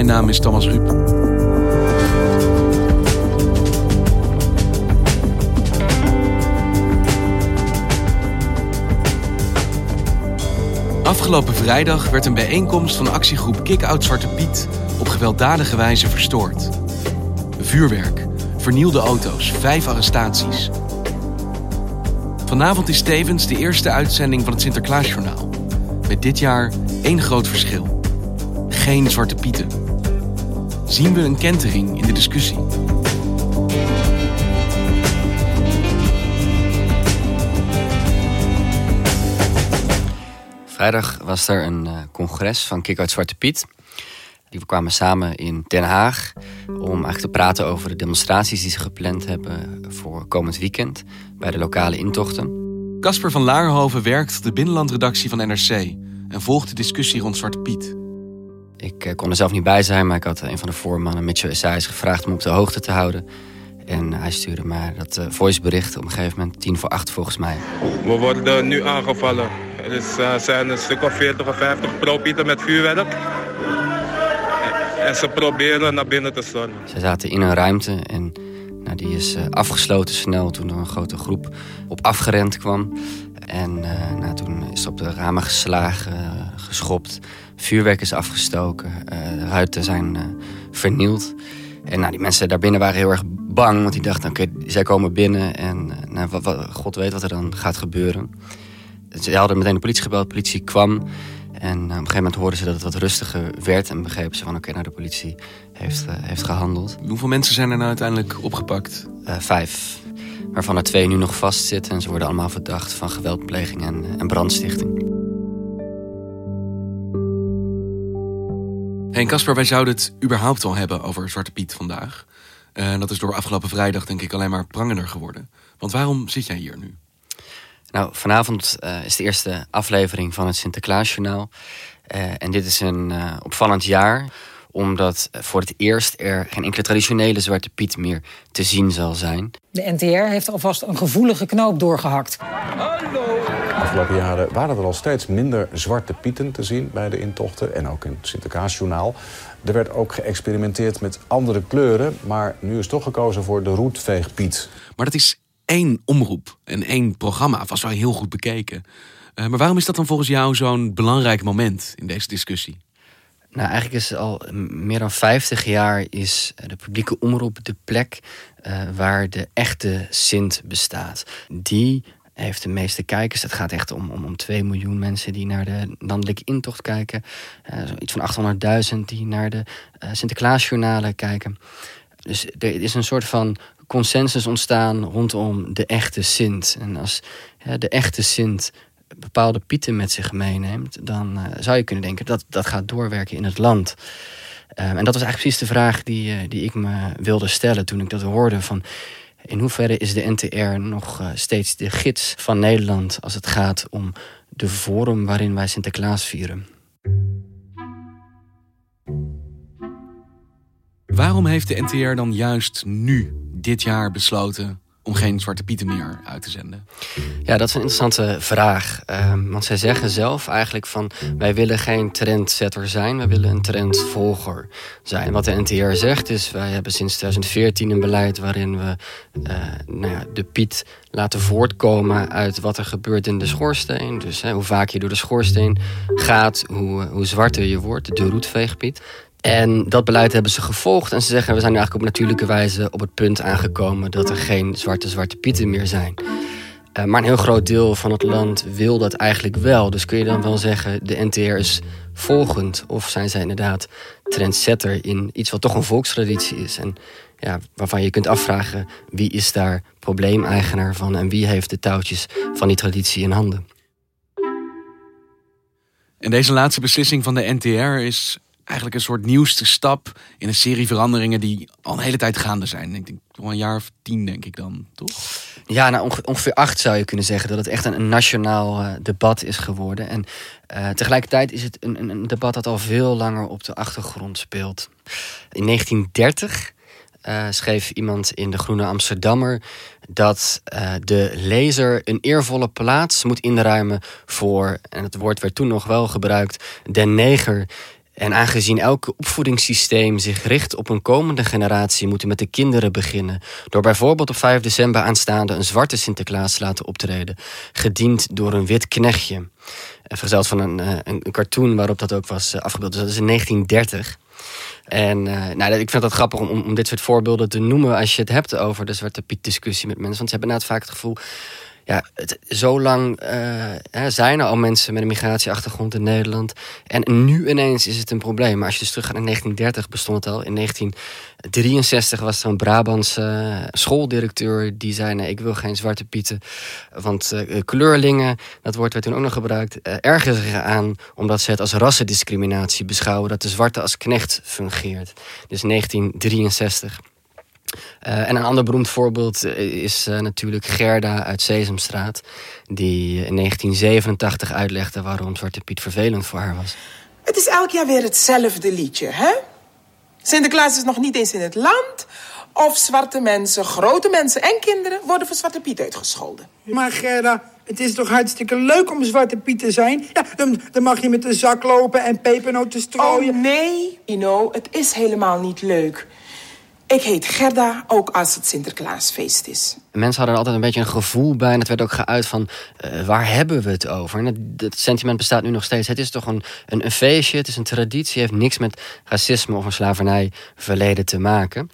Mijn naam is Thomas Ruip. Afgelopen vrijdag werd een bijeenkomst van actiegroep Kick-Out Zwarte Piet op gewelddadige wijze verstoord. Vuurwerk, vernielde auto's, vijf arrestaties. Vanavond is tevens de eerste uitzending van het Sinterklaasjournaal. Met dit jaar één groot verschil. Geen zwarte pieten. Zien we een kentering in de discussie? Vrijdag was er een uh, congres van Kick uit Zwarte Piet. Die kwamen samen in Den Haag om eigenlijk te praten over de demonstraties die ze gepland hebben voor komend weekend bij de lokale intochten. Casper van Laarhoven werkt de binnenlandredactie van NRC en volgt de discussie rond Zwarte Piet. Ik uh, kon er zelf niet bij zijn, maar ik had een van de voormannen, Mitchell Essayes, gevraagd om op de hoogte te houden. En hij stuurde mij dat uh, voicebericht op een gegeven moment, tien voor acht volgens mij. We worden nu aangevallen. Er is, uh, zijn een stuk of 40 of 50 propieten met vuurwerk. En ze proberen naar binnen te stormen. Ze zaten in een ruimte en nou, die is afgesloten snel toen er een grote groep op afgerend kwam. En uh, nou, toen is op de ramen geslagen, uh, geschopt. Vuurwerk is afgestoken. de ruiten zijn vernield. En nou, die mensen daarbinnen waren heel erg bang. Want die dachten, oké, okay, zij komen binnen. En nou, wat, wat, God weet wat er dan gaat gebeuren. Ze hadden meteen de politie gebeld. De politie kwam. En op een gegeven moment hoorden ze dat het wat rustiger werd. En begrepen ze van, oké, okay, nou, de politie heeft, uh, heeft gehandeld. Hoeveel mensen zijn er nou uiteindelijk opgepakt? Uh, vijf. Waarvan er twee nu nog vastzitten. En ze worden allemaal verdacht van geweldpleging en, en brandstichting. Hey Casper, wij zouden het überhaupt al hebben over Zwarte Piet vandaag. En uh, dat is door afgelopen vrijdag denk ik alleen maar prangender geworden. Want waarom zit jij hier nu? Nou, vanavond uh, is de eerste aflevering van het Sinterklaasjournaal. Uh, en dit is een opvallend jaar, omdat voor het eerst er geen enkele traditionele Zwarte Piet meer te zien zal zijn. De NTR heeft alvast een gevoelige knoop doorgehakt. Hallo! De afgelopen jaren waren er al steeds minder Zwarte Pieten te zien bij de intochten en ook in het Sinterklaasjournaal. Er werd ook geëxperimenteerd met andere kleuren, maar nu is toch gekozen voor de roetveegpiet. Maar dat is één omroep en één programma, vast wel heel goed bekeken. Uh, maar waarom is dat dan volgens jou zo'n belangrijk moment in deze discussie? Nou, eigenlijk is al meer dan 50 jaar is de publieke omroep de plek uh, waar de echte Sint bestaat. Die heeft de meeste kijkers. Het gaat echt om, om, om 2 miljoen mensen die naar de landelijke intocht kijken. Uh, iets van 800.000 die naar de uh, Sinterklaasjournalen kijken. Dus er is een soort van consensus ontstaan rondom de echte Sint. En als de echte Sint bepaalde pieten met zich meeneemt, dan uh, zou je kunnen denken dat dat gaat doorwerken in het land. Uh, en dat was eigenlijk precies de vraag die, uh, die ik me wilde stellen toen ik dat hoorde. Van in hoeverre is de NTR nog steeds de gids van Nederland als het gaat om de vorm waarin wij Sinterklaas vieren? Waarom heeft de NTR dan juist nu, dit jaar, besloten om geen Zwarte Pieten meer uit te zenden? Ja, dat is een interessante vraag. Um, want zij zeggen zelf eigenlijk van... wij willen geen trendsetter zijn, wij willen een trendvolger zijn. Wat de NTR zegt is... wij hebben sinds 2014 een beleid waarin we uh, nou ja, de Piet laten voortkomen... uit wat er gebeurt in de schoorsteen. Dus hoe vaak je door de schoorsteen gaat, hoe, hoe zwarter je wordt. De roetveegpiet. En dat beleid hebben ze gevolgd. En ze zeggen, we zijn nu eigenlijk op natuurlijke wijze op het punt aangekomen... dat er geen zwarte zwarte pieten meer zijn. Uh, maar een heel groot deel van het land wil dat eigenlijk wel. Dus kun je dan wel zeggen, de NTR is volgend? Of zijn zij inderdaad trendsetter in iets wat toch een volkstraditie is? En ja, waarvan je kunt afvragen, wie is daar probleemeigenaar van... en wie heeft de touwtjes van die traditie in handen? En deze laatste beslissing van de NTR is eigenlijk een soort nieuwste stap in een serie veranderingen die al een hele tijd gaande zijn. Ik denk al een jaar of tien, denk ik dan, toch? Ja, nou, ongeveer acht zou je kunnen zeggen dat het echt een, nationaal uh, debat is geworden. En uh, tegelijkertijd is het een, een, debat dat al veel langer op de achtergrond speelt. In 1930 uh, eh, schreef iemand in de Groene Amsterdammer dat de lezer een eervolle plaats moet inruimen voor, en het woord werd toen nog wel gebruikt, de neger en aangezien elke opvoedingssysteem zich richt op een komende generatie, moeten met de kinderen beginnen. Door bijvoorbeeld op 5 december aanstaande een zwarte Sinterklaas te laten optreden, gediend door een wit knechtje. Eh, vergezeld van een, eh, een, cartoon waarop dat ook was eh, afgebeeld. Dus dat is in 1930. En nou, ik vind dat grappig om, om dit soort voorbeelden te noemen als je het hebt over de Zwarte Piet discussie met mensen. Want ze hebben inderdaad vaak het gevoel ja, zo lang uh, zijn er al mensen met een migratieachtergrond in Nederland. En nu ineens is het een probleem. Maar als je dus terug gaat naar 1930 bestond het al. In 1963 was er een Brabantse uh, schooldirecteur die zei: nee, ik wil geen zwarte pieten. Want uh, kleurlingen, dat woord werd toen ook nog gebruikt, ergeren zich aan omdat ze het als rassendiscriminatie beschouwen dat de zwarte als knecht fungeert. Dus 1963. Uh, en een ander beroemd voorbeeld eh, is uh, natuurlijk Gerda uit Sesamstraat, die in 1987 uitlegde waarom Zwarte Piet vervelend voor haar was. Het is elk jaar weer hetzelfde liedje, hè? Sinterklaas is nog niet eens in het land. Of zwarte mensen, grote mensen en kinderen worden voor Zwarte Piet uitgescholden. Maar Gerda, het is toch hartstikke leuk om Zwarte Piet te zijn? Ja, dan, dan mag je met de zak lopen en pepernoten strooien. Oh nee, Ino, het is helemaal niet leuk. Ik heet Gerda, ook als het Sinterklaasfeest is. Mensen hadden er altijd een beetje een gevoel bij. En het werd ook geuit van, uh, waar hebben we het over? En het, sentiment bestaat nu nog steeds. Het is toch een, een, een, feestje, het is een traditie. heeft niks met racisme of een slavernij verleden te maken.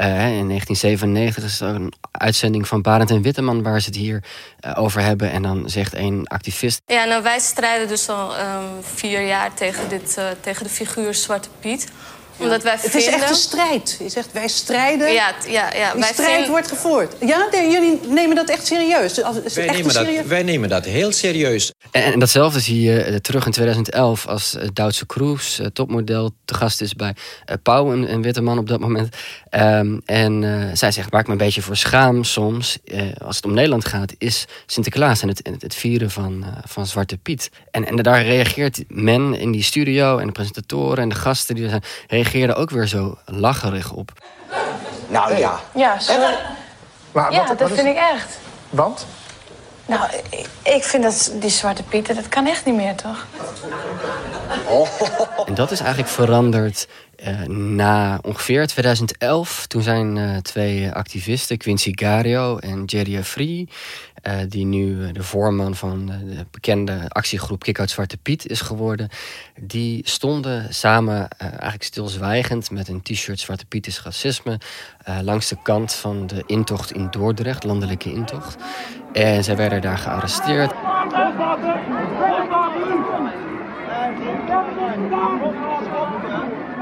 Uh, in 1997 is er een uitzending van Barend en Witteman... waar ze het hier uh, over hebben. En dan zegt een activist... Ja, nou, wij strijden dus al um, vier jaar tegen, dit, tegen de figuur Zwarte Piet omdat wij Het is echt een strijd. Je zegt wij strijden. Ja, ja, ja. Die strijd wordt gevoerd. Ja, jullie nemen dat echt serieus. wij, nemen dat, wij nemen dat heel serieus. En, en datzelfde zie je eh, terug in 2011 als uh, Duitse Kroes, uh, topmodel, te gast is bij uh, Pauw, een, een, witte man op dat moment. Um, en zij zegt, waar ik me een beetje voor schaam soms, als het om Nederland gaat, is Sinterklaas en het, het, het vieren van, van Zwarte Piet. En, en daar reageert men in die studio en de presentatoren en de gasten die er zijn, reageerden ook weer zo lacherig op. Nou ja. Ja, sorry. Maar, ja, dat vind ik echt. Want? Nou, ik, ik vind dat die Zwarte Pieten, dat kan echt niet meer, toch? Oh. En dat is eigenlijk veranderd uh, na ongeveer 2011. Toen zijn uh, twee activisten, Quincy Gario en Jerry Free... Uh, die nu de voorman van de bekende actiegroep Kick Out Zwarte Piet is geworden. Die stonden samen, eigenlijk stilzwijgend, met een t-shirt Zwarte Piet is racisme... langs de kant van de intocht in Dordrecht, landelijke intocht. En zij werden daar gearresteerd.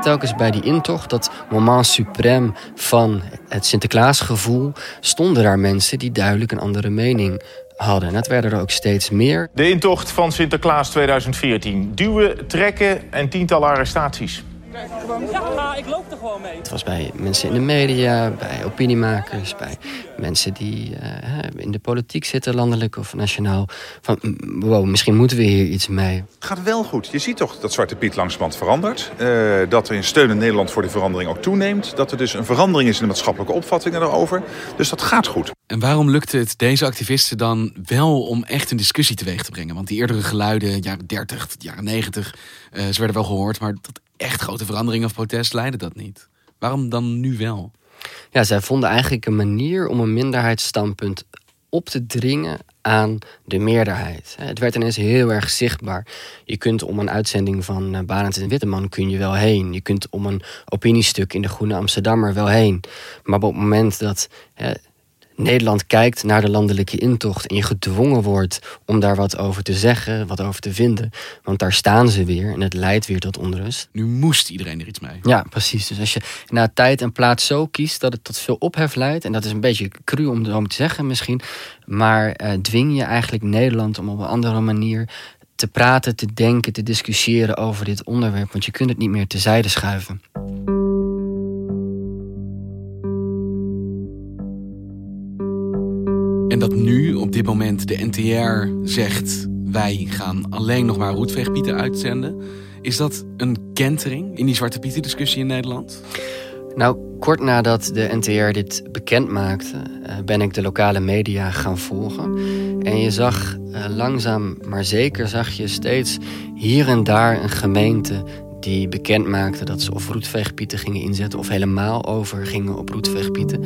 Telkens bij die intocht, dat moment suprême van het Sinterklaasgevoel, stonden daar mensen die duidelijk een andere mening hadden. En dat werden er ook steeds meer. De intocht van Sinterklaas 2014. Duwen, trekken en tientallen arrestaties. Ja, ik loop er gewoon mee. Het was bij mensen in de media, bij opiniemakers, bij mensen die uh, in de politiek zitten, landelijk of nationaal. Van, wow, misschien moeten we hier iets mee. Het gaat wel goed. Je ziet toch dat Zwarte Piet langzamerhand verandert. Uh, dat er in steun in Nederland voor die verandering ook toeneemt. Dat er dus een verandering is in de maatschappelijke opvattingen daarover. Dus dat gaat goed. En waarom lukte het deze activisten dan wel om echt een discussie teweeg te brengen? Want die eerdere geluiden, jaren 30, jaren 90, uh, ze werden wel gehoord, maar dat echt grote veranderingen of protest leidde dat niet. Waarom dan nu wel? Ja, zij vonden eigenlijk een manier om een minderheidsstandpunt op te dringen aan de meerderheid. Het werd ineens heel erg zichtbaar. Je kunt om een uitzending van eh, Barend en Witteman kun je wel heen. Je kunt om een opiniestuk in de Groene Amsterdammer wel heen. Maar op het moment dat Nederland kijkt naar de landelijke intocht en je gedwongen wordt om daar wat over te zeggen, wat over te vinden. Want daar staan ze weer en het leidt weer tot onrust. Nu moest iedereen er iets mee. Ja, precies. Dus als je na tijd en plaats zo kiest dat het tot veel ophef leidt, en dat is een beetje cru om, om te zeggen misschien, maar uh, dwing je eigenlijk Nederland om op een andere manier te praten, te denken, te discussiëren over dit onderwerp. Want je kunt het niet meer tezijde schuiven. Dat nu, op dit moment, de NTR zegt... wij gaan alleen nog maar roetveegpieten uitzenden. Is dat een kentering in die Zwarte Pieten discussie in Nederland? Nou, kort nadat de NTR dit bekend maakte, eh, ben ik de lokale media gaan volgen. En je zag eh, langzaam maar zeker zag je steeds hier en daar een gemeente die bekend maakte dat ze of roetveegpieten gingen inzetten of helemaal over gingen op roetveegpieten.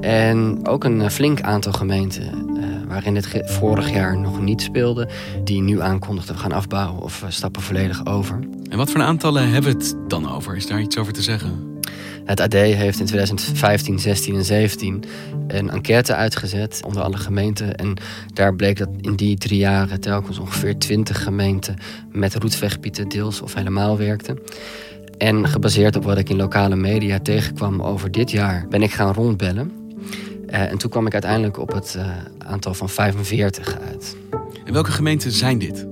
En ook een eh, flink aantal gemeenten waarin het vorig jaar nog niet speelde, die nu aankondigden we gaan afbouwen of stappen volledig over. En wat voor aantallen hebben we het dan over? Is daar iets over te zeggen? Het AD heeft in 2015, 16 en 17 een enquête uitgezet onder alle gemeenten. En daar bleek dat in die drie jaren telkens ongeveer 20 gemeenten met roetveegpieten deels of helemaal werkten. En gebaseerd op wat ik in lokale media tegenkwam over dit jaar, ben ik gaan rondbellen. Uh, en toen kwam ik uiteindelijk op het uh, aantal van 45 uit. En welke gemeenten zijn dit?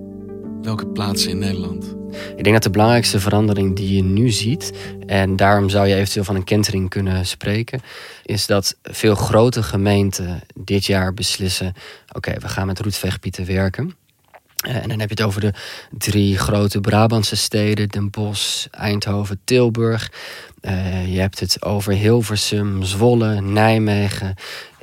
Welke plaatsen in Nederland? Ik denk dat de belangrijkste verandering die je nu ziet, en daarom zou je eventueel van een kentering kunnen spreken, is dat veel grote gemeenten dit jaar beslissen: oké, we gaan met roetveegpieten werken. Eh, en dan heb je het over de drie grote Brabantse steden: Den Bosch, Eindhoven, Tilburg. Uh, je hebt het over Hilversum, Zwolle, Nijmegen.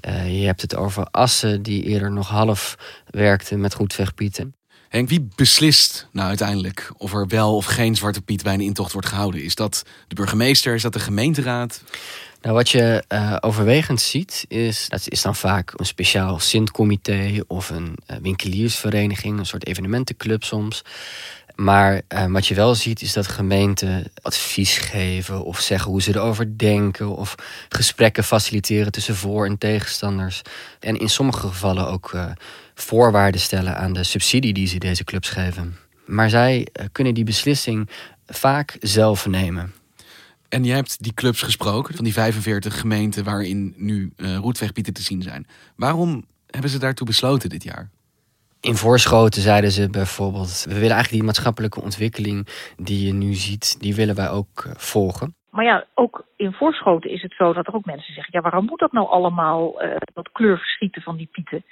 Uh, je hebt het over Assen, die eerder nog half werkte met roetveegpieten. Henk, wie beslist nou uiteindelijk of er wel of geen Zwarte Piet bij een intocht wordt gehouden? Is dat de burgemeester? Is dat de gemeenteraad? Nou, wat je uh, overwegend ziet, is dat is dan vaak een speciaal Sint-comité of een uh, winkeliersvereniging, een soort evenementenclub soms. Maar uh, wat je wel ziet, is dat gemeenten advies geven of zeggen hoe ze erover denken of gesprekken faciliteren tussen voor- en tegenstanders. En in sommige gevallen ook voorwaarden stellen aan de subsidie die ze deze clubs geven. Maar zij eh, kunnen die beslissing vaak zelf nemen. En jij hebt die clubs gesproken, van die 45 gemeenten waarin nu uh, roetwegpieten te zien zijn. Waarom hebben ze daartoe besloten dit jaar? In Voorschoten zeiden ze bijvoorbeeld: we willen eigenlijk die maatschappelijke ontwikkeling die je nu ziet, die willen wij ook eh, volgen. Maar ja, ook in Voorschoten is het zo dat er ook mensen zeggen: ja, waarom moet dat nou allemaal, uh, dat kleurverschieten van die pieten?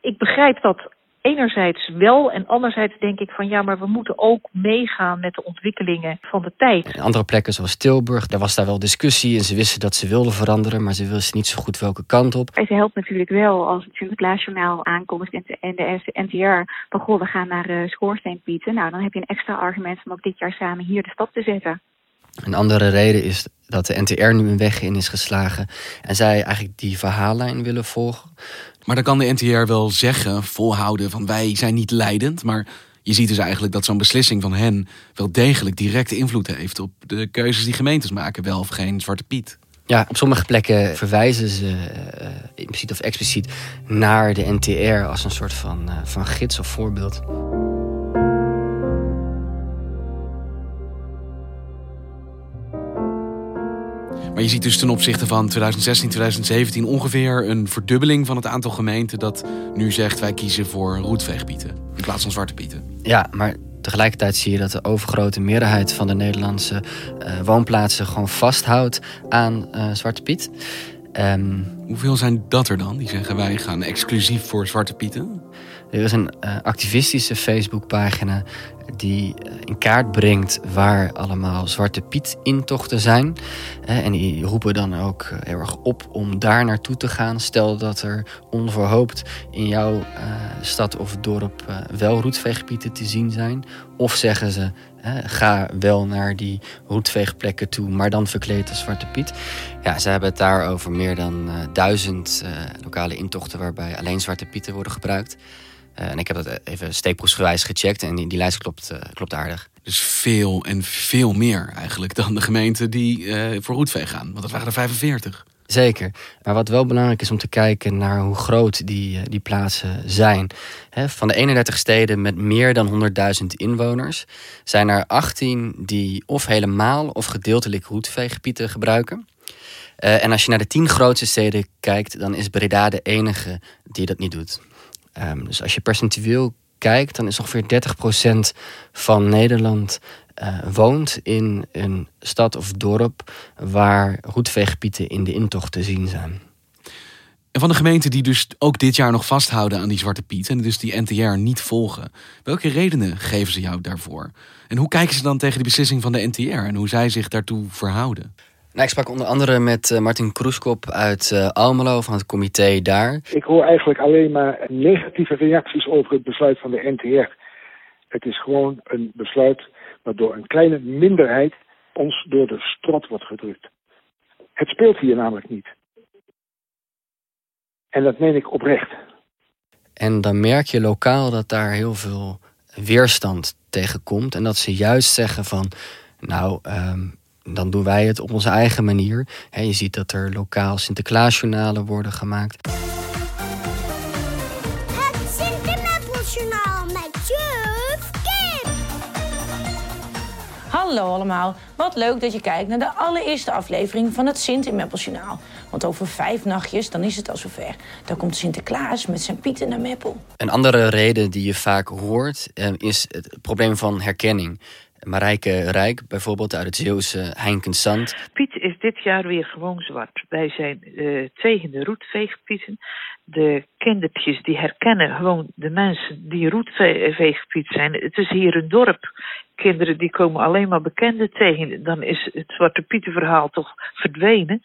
Ik begrijp dat enerzijds wel en anderzijds denk ik van ja, maar we moeten ook meegaan met de ontwikkelingen van de tijd. In andere plekken zoals Tilburg, daar was daar wel discussie en ze wisten dat ze wilden veranderen, maar ze wisten niet zo goed welke kant op. Het helpt natuurlijk wel als het Sinterklaasjournaal aankondigt en de NTR van goh, we gaan naar uh, Schoorsteenpieten. Nou, dan heb je een extra argument om ook dit jaar samen hier de stap te zetten. Een andere reden is dat de NTR nu een weg in is geslagen en zij eigenlijk die verhaallijn willen volgen. Maar dan kan de NTR wel zeggen, volhouden van wij zijn niet leidend. Maar je ziet dus eigenlijk dat zo'n beslissing van hen wel degelijk directe invloed heeft op de keuzes die gemeentes maken, wel of geen Zwarte Piet. Ja, op sommige plekken verwijzen ze uh, impliciet of expliciet naar de NTR als een soort van, uh, van gids of voorbeeld. Maar je ziet dus ten opzichte van 2016, 2017 ongeveer een verdubbeling van het aantal gemeenten dat nu zegt wij kiezen voor roetveegpieten in plaats van zwarte pieten. Ja, maar tegelijkertijd zie je dat de overgrote meerderheid van de Nederlandse uh, woonplaatsen gewoon vasthoudt aan uh, Zwarte Piet. Um, Hoeveel zijn dat er dan? Die zeggen wij gaan exclusief voor Zwarte Pieten? Er is een uh, activistische Facebookpagina die eh, in kaart brengt waar allemaal Zwarte Piet intochten zijn. En die roepen dan ook eh, heel erg op om daar naartoe te gaan. Stel dat er onverhoopt in jouw stad of dorp wel roetveegpieten te zien zijn. Of zeggen ze, ga wel naar die roetveegplekken toe, maar dan verkleed als Zwarte Piet. Ja, ze hebben het daar over meer dan duizend lokale intochten waarbij alleen Zwarte Pieten worden gebruikt. Uh, en ik heb dat even steekproefsgewijs gecheckt en die, die lijst klopt, uh, klopt aardig. Dus veel en veel meer eigenlijk dan de gemeenten die uh, voor roetveeg gaan. Want dat waren er 45. Zeker. Maar wat wel belangrijk is om te kijken naar hoe groot die, die plaatsen zijn. He, van de 31 steden met meer dan 100.000 inwoners zijn er 18 die of helemaal of gedeeltelijk roetveeggebieden gebruiken. en als je naar de 10 grootste steden kijkt, dan is Breda de enige die dat niet doet. Um, dus als je percentueel kijkt, dan is ongeveer 30% van Nederland uh, woont in een stad of dorp waar roetveegpieten in de intocht te zien zijn. En van de gemeenten die dus ook dit jaar nog vasthouden aan die Zwarte Piet en dus die NTR niet volgen, welke redenen geven ze jou daarvoor? En hoe kijken ze dan tegen die beslissing van de NTR en hoe zij zich daartoe verhouden? Nou, ik sprak onder andere met uh, Martin Kroeskop uit uh, Almelo van het comité daar. Ik hoor eigenlijk alleen maar negatieve reacties over het besluit van de NTR. Het is gewoon een besluit waardoor een kleine minderheid ons door de strot wordt gedrukt. Het speelt hier namelijk niet. En dat meen ik oprecht. En dan merk je lokaal dat daar heel veel weerstand tegen komt. En dat ze juist zeggen van, nou, um, dan doen wij het op onze eigen manier. He, je ziet dat er lokaal Sinterklaasjournalen worden gemaakt. Het Sinterklaasjournaal met juf Kim. Hallo allemaal, wat leuk dat je kijkt naar de allereerste aflevering van het Sint in Meppeljournaal. Want over vijf nachtjes, dan is het al zover. Dan komt Sinterklaas met zijn pieten naar Meppel. Een andere reden die je vaak hoort, eh, is het probleem van herkenning. Marijke Rijk, bijvoorbeeld uit het Zeeuwse Heinkensand. Piet is dit jaar weer gewoon zwart. Wij zijn uh, tegen de roetveegpieten. De kindertjes die herkennen gewoon de mensen die roetveegpiet zijn. Het is hier een dorp. Kinderen die komen alleen maar bekenden tegen. Dan is het Zwarte Pietenverhaal toch verdwenen.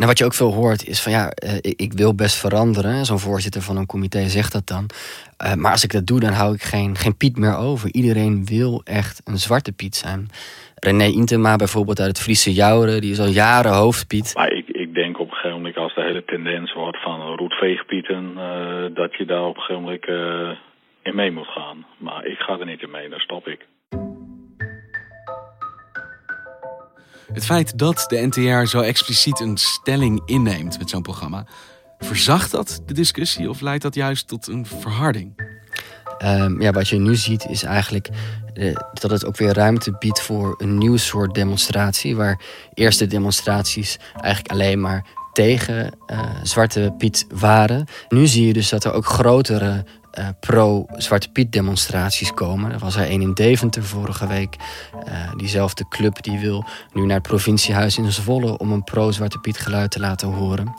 Nou, wat je ook veel hoort is van ja, uh, ik wil best veranderen. Zo'n voorzitter van een comité zegt dat dan. Uh, maar als ik dat doe, dan hou ik geen, geen Piet meer over. Iedereen wil echt een zwarte Piet zijn. René Intema bijvoorbeeld uit het Friese Jouren, die is al jaren hoofdpiet. Maar ik, ik denk op een gegeven moment als de hele tendens wordt van roetveegpieten, uh, dat je daar op een gegeven moment in mee moet gaan. Maar ik ga er niet in mee, daar stop ik. Het feit dat de NTR zo expliciet een stelling inneemt met zo'n programma, verzacht dat de discussie of leidt dat juist tot een verharding? Um, ja, wat je nu ziet is eigenlijk uh, dat het ook weer ruimte biedt voor een nieuw soort demonstratie. Waar eerste demonstraties eigenlijk alleen maar tegen uh, Zwarte Piet waren. Nu zie je dus dat er ook grotere uh, pro-Zwarte Piet demonstraties komen. Er was er één in Deventer vorige week. Uh, diezelfde club die wil nu naar het provinciehuis in Zwolle om een pro-Zwarte Piet geluid te laten horen.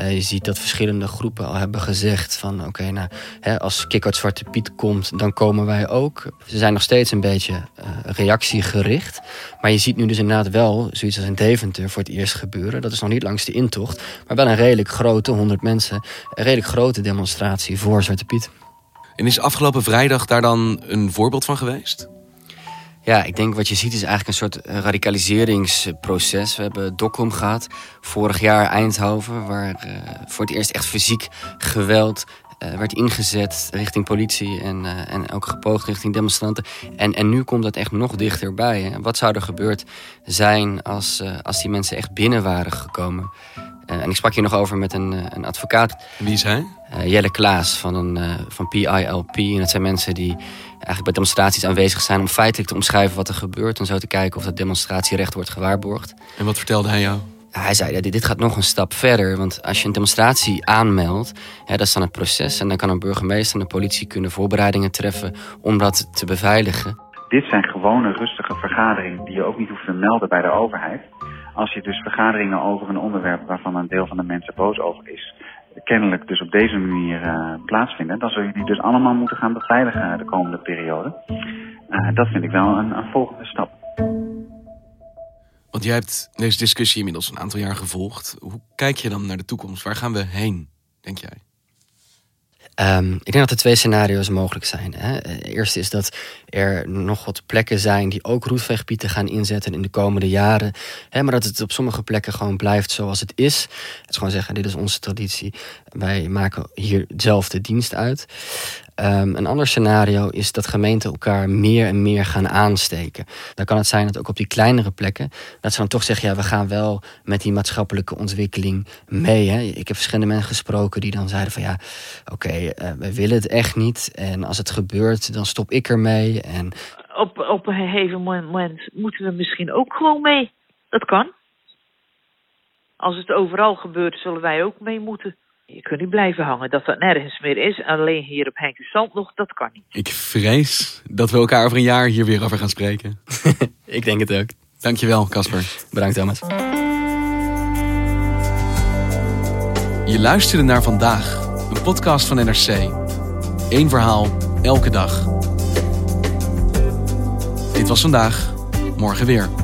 Uh, je ziet dat verschillende groepen al hebben gezegd van oké, nou, als Kikkert Zwarte Piet komt, dan komen wij ook. Ze zijn nog steeds een beetje reactiegericht. Maar je ziet nu dus inderdaad wel zoiets als in Deventer voor het eerst gebeuren. Dat is nog niet langs de intocht, maar wel een redelijk grote, 100 mensen, een redelijk grote demonstratie voor Zwarte Piet. En is afgelopen vrijdag daar dan een voorbeeld van geweest? Ja, ik denk wat je ziet is eigenlijk een soort radicaliseringsproces. We hebben Dokkum gehad, vorig jaar Eindhoven, waar uh, voor het eerst echt fysiek geweld uh, werd ingezet richting politie en, uh, en ook gepoogd richting demonstranten. En, en nu komt dat echt nog dichterbij. Hè? Wat zou er gebeurd zijn als, als die mensen echt binnen waren gekomen? Uh, en ik sprak hier nog over met een, uh, een advocaat. Wie is hij? Uh, Jelle Klaas van, een, van PILP. En dat zijn mensen die eigenlijk bij demonstraties aanwezig zijn... om feitelijk te omschrijven wat er gebeurt... en zo te kijken of dat demonstratierecht wordt gewaarborgd. En wat vertelde hij jou? Hij zei, dit, dit gaat nog een stap verder. Want als je een demonstratie aanmeldt, hè, dat is dan het proces... en dan kan een burgemeester en de politie kunnen voorbereidingen treffen... om dat te beveiligen. Dit zijn gewone rustige vergaderingen... die je ook niet hoeft te melden bij de overheid... Als je dus vergaderingen over een onderwerp waarvan een deel van de mensen boos over is, kennelijk dus op deze manier uh, plaatsvinden, dan zul je die dus allemaal moeten gaan beveiligen de komende periode. Uh, dat vind ik wel een, een volgende stap. Want jij hebt deze discussie inmiddels een aantal jaar gevolgd. Hoe kijk je dan naar de toekomst? Waar gaan we heen, denk jij? Um, ik denk dat er twee scenario's mogelijk zijn. Hè. Eerst is dat er nog wat plekken zijn die ook roetveegpieten gaan inzetten in de komende jaren. Hè, maar dat het op sommige plekken gewoon blijft zoals het is. Het is gewoon zeggen, dit is onze traditie. Wij maken hier zelf de dienst uit. Um, een ander scenario is dat gemeenten elkaar meer en meer gaan aansteken. Dan kan het zijn dat ook op die kleinere plekken, dat ze dan toch zeggen, ja, we gaan wel met die maatschappelijke ontwikkeling mee. Hè. Ik heb verschillende mensen gesproken die dan zeiden van ja, oké, okay, uh, wij willen het echt niet. En als het gebeurt, dan stop ik ermee. En... Op, op een gegeven moment moeten we misschien ook gewoon mee. Dat kan. Als het overal gebeurt, zullen wij ook mee moeten. Je kunt niet blijven hangen dat dat nergens meer is. Alleen hier op Henkensand nog, dat kan niet. Ik vrees dat we elkaar over een jaar hier weer over gaan spreken. Ik denk het ook. Dankjewel, Casper. Bedankt, Thomas. Je luisterde naar vandaag, een podcast van NRC. Eén verhaal, elke dag. Dit was vandaag, morgen weer.